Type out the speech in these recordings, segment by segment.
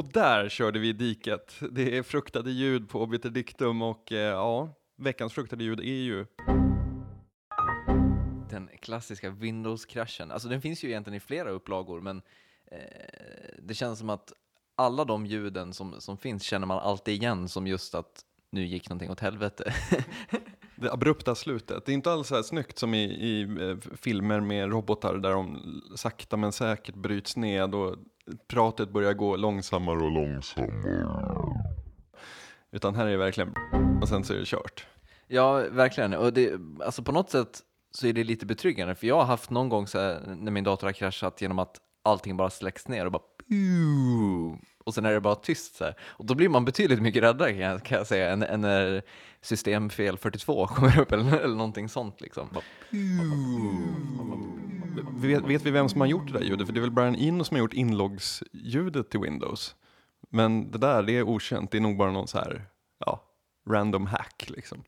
Och där körde vi i diket. Det är fruktade ljud på Obiter Dictum och eh, ja, veckans fruktade ljud är ju Den klassiska Windows-kraschen. Alltså den finns ju egentligen i flera upplagor, men eh, det känns som att alla de ljuden som, som finns känner man alltid igen som just att nu gick någonting åt helvete. det abrupta slutet. Det är inte alls så här snyggt som i, i eh, filmer med robotar där de sakta men säkert bryts ned och pratet börjar gå långsammare och långsammare. Utan här är det verkligen och sen så är det kört. Ja, verkligen. Och det, alltså på något sätt så är det lite betryggande, för jag har haft någon gång så här, när min dator har kraschat genom att allting bara släcks ner och bara och sen är det bara tyst så här. Och då blir man betydligt mycket räddare kan jag, kan jag säga än, än när systemfel 42 kommer upp eller, eller någonting sånt liksom. Bara, vet, vet, vi vem som har gjort det där ljudet? För det är väl Brian Eno som har gjort inloggsljudet till Windows. Men det där, det är okänt. Det är nog bara någon så här, ja, random hack liksom.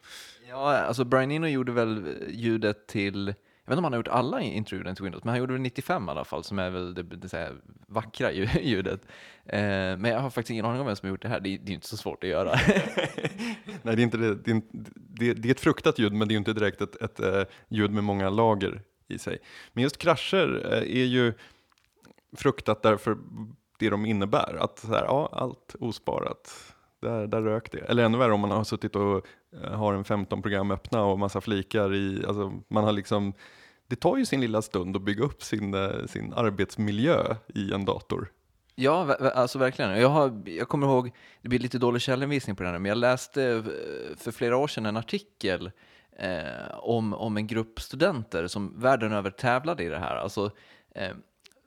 Ja, alltså Brian Eno gjorde väl ljudet till jag vet inte om han har gjort alla intruden till Windows, men han gjorde väl 95 i alla fall, som är väl det, det, det vackra ljudet. Eh, men jag har faktiskt ingen aning om vem som har gjort det här, det, det är inte så svårt att göra. Nej, det är, inte det, det, är, det, det är ett fruktat ljud, men det är inte direkt ett, ett, ett uh, ljud med många lager i sig. Men just krascher uh, är ju fruktat därför det de innebär, att så här, ja, allt osparat där, där rök det. Eller ännu värre om man har suttit och eh, har en 15 program öppna och massa flikar i, alltså man har liksom, det tar ju sin lilla stund att bygga upp sin, eh, sin arbetsmiljö i en dator. Ja, alltså verkligen. Jag, har, jag kommer ihåg, det blir lite dålig källhänvisning på det här, men jag läste eh, för flera år sedan en artikel eh, om, om en grupp studenter som världen över tävlade i det här. Alltså, eh,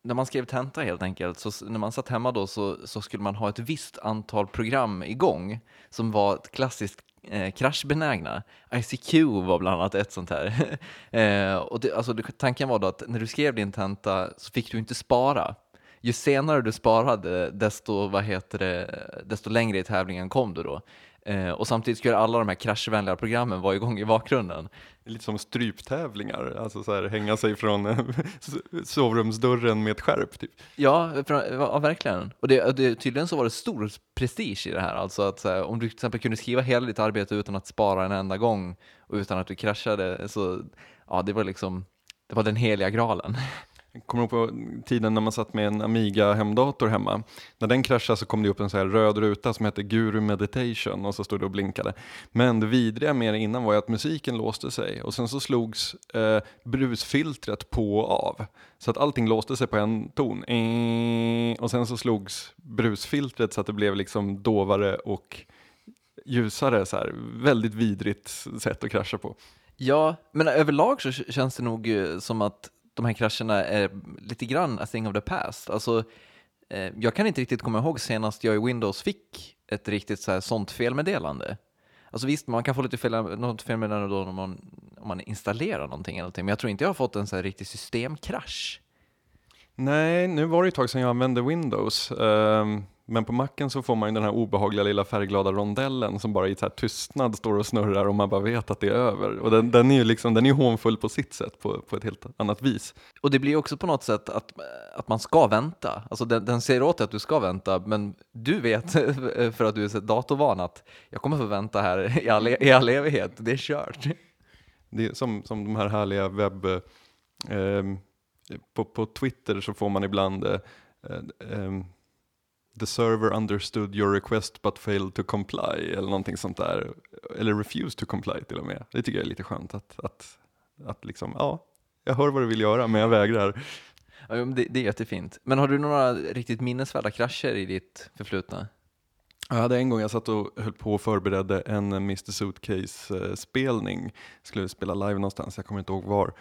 när man skrev tenta helt enkelt, så när man satt hemma då så, så skulle man ha ett visst antal program igång som var ett klassiskt eh, kraschbenägna. ICQ var bland annat ett sånt här. eh, och det, alltså, tanken var då att när du skrev din tenta så fick du inte spara. Ju senare du sparade, desto, vad heter det, desto längre i tävlingen kom du då. Eh, och samtidigt skulle alla de här kraschvänliga programmen vara igång i bakgrunden. Lite som stryptävlingar, alltså så här, hänga sig från eh, sovrumsdörren med ett skärp. Typ. Ja, ja verkligen. Och det, det, tydligen så var det stor prestige i det här. Alltså att här, om du till exempel kunde skriva hela ditt arbete utan att spara en enda gång och utan att du kraschade, så ja, det var liksom, det var den heliga graalen. Kommer ihåg på tiden när man satt med en Amiga hemdator hemma. När den kraschade så kom det upp en så här röd ruta som hette Guru Meditation och så stod det och blinkade. Men det vidriga med det innan var ju att musiken låste sig och sen så slogs eh, brusfiltret på och av. Så att allting låste sig på en ton. Eh, och sen så slogs brusfiltret så att det blev liksom dovare och ljusare. Så här. Väldigt vidrigt sätt att krascha på. Ja, men överlag så känns det nog eh, som att de här krascherna är lite grann a thing of the past. Alltså, eh, jag kan inte riktigt komma ihåg senast jag i Windows fick ett riktigt så här, sånt felmeddelande. Alltså visst, man kan få lite fel, något felmeddelande då om man, om man installerar någonting, eller någonting, men jag tror inte jag har fått en så här riktig systemkrasch. Nej, nu var det ett tag sedan jag använde Windows. Um, men på macken så får man ju den här obehagliga lilla färgglada rondellen som bara i så här tystnad står och snurrar och man bara vet att det är över. Och den, den är ju liksom, den är hånfull på sitt sätt, på, på ett helt annat vis. Och det blir också på något sätt att, att man ska vänta. Alltså den, den säger åt dig att du ska vänta, men du vet för att du är så datorvan att jag kommer få vänta här i all, i all evighet, det är kört. Det är som, som de här härliga webb... Eh, på, på Twitter så får man ibland eh, eh, the server understood your request but failed to comply eller någonting sånt där. Eller refused to comply till och med. Det tycker jag är lite skönt att, att, att liksom, ja, jag hör vad du vill göra men jag vägrar. Ja, det, det är jättefint. Men har du några riktigt minnesvärda krascher i ditt förflutna? Jag hade en gång jag satt och höll på och förberedde en Mr Suitcase-spelning. Skulle spela live någonstans, jag kommer inte ihåg var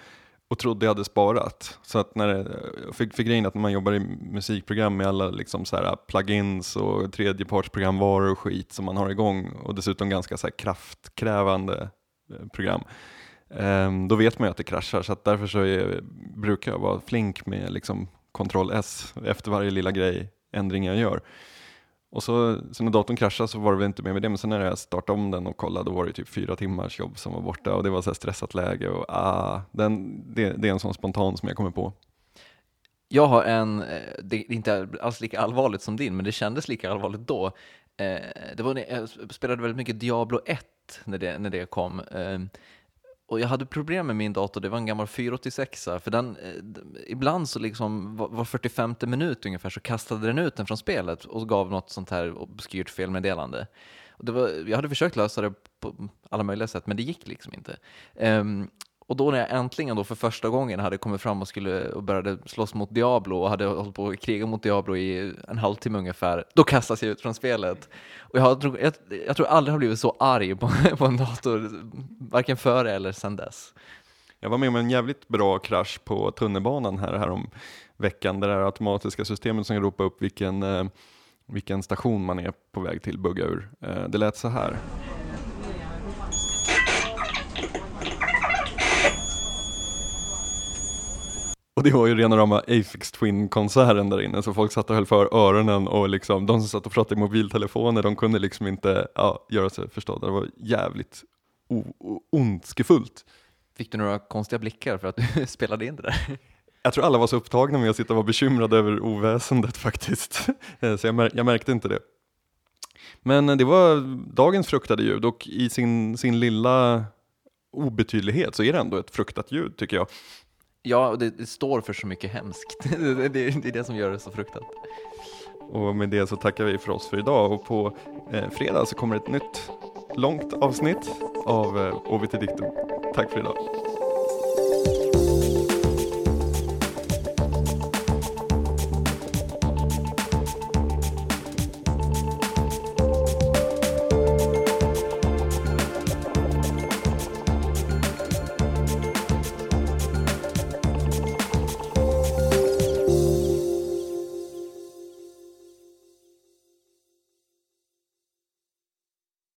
och trodde jag hade sparat. Så att när det, fick, fick grejen att när man jobbar i musikprogram med alla liksom så här plugins och tredjepartsprogramvaror och skit som man har igång och dessutom ganska så kraftkrävande eh, program. Um, då vet man ju att det kraschar så att därför så är, brukar jag vara flink med liksom Ctrl S efter varje lilla grej, ändring jag gör. Och så, så när datorn kraschade så var det väl inte mer med det, men sen när jag startade om den och kollade då var det typ fyra timmars jobb som var borta och det var så stressat läge och ah, den, det, det är en sån spontan som jag kommer på. Jag har en, eh, det är inte alls lika allvarligt som din, men det kändes lika allvarligt då. Eh, det var när jag spelade väldigt mycket Diablo 1 när det, när det kom. Eh, och jag hade problem med min dator, det var en gammal 486 för den, eh, ibland så liksom var 45 minut ungefär så kastade den ut den från spelet och gav något sånt här obskyrt felmeddelande. Och det var, jag hade försökt lösa det på alla möjliga sätt, men det gick liksom inte. Um, och då när jag äntligen då för första gången hade kommit fram och, skulle, och började slåss mot Diablo och hade hållit på att kriga mot Diablo i en halvtimme ungefär, då kastas jag ut från spelet. Och jag, tror, jag, jag tror aldrig har blivit så arg på, på en dator, varken före eller sedan dess. Jag var med om en jävligt bra krasch på tunnelbanan här, här om veckan, där det här automatiska systemet som ropar upp vilken, eh, vilken station man är på väg till bugga ur. Eh, det lät så här. Och det var ju rena rama Afix Twin-konserten där inne, så folk satt och höll för öronen och liksom, de som satt och pratade i mobiltelefoner, de kunde liksom inte ja, göra sig förstådda. Det var jävligt ondskefullt. Fick du några konstiga blickar för att du spelade in det där? Jag tror alla var så upptagna med att sitta och vara bekymrade över oväsendet faktiskt, så jag, mär jag märkte inte det. Men det var dagens fruktade ljud och i sin, sin lilla obetydlighet så är det ändå ett fruktat ljud tycker jag. Ja, det, det, står för så mycket hemskt. det, det, är det som gör det så fruktat. Och med det så tackar vi för oss för idag och på eh, fredag så kommer ett nytt långt avsnitt av eh, OVT Diktum. Tack för idag.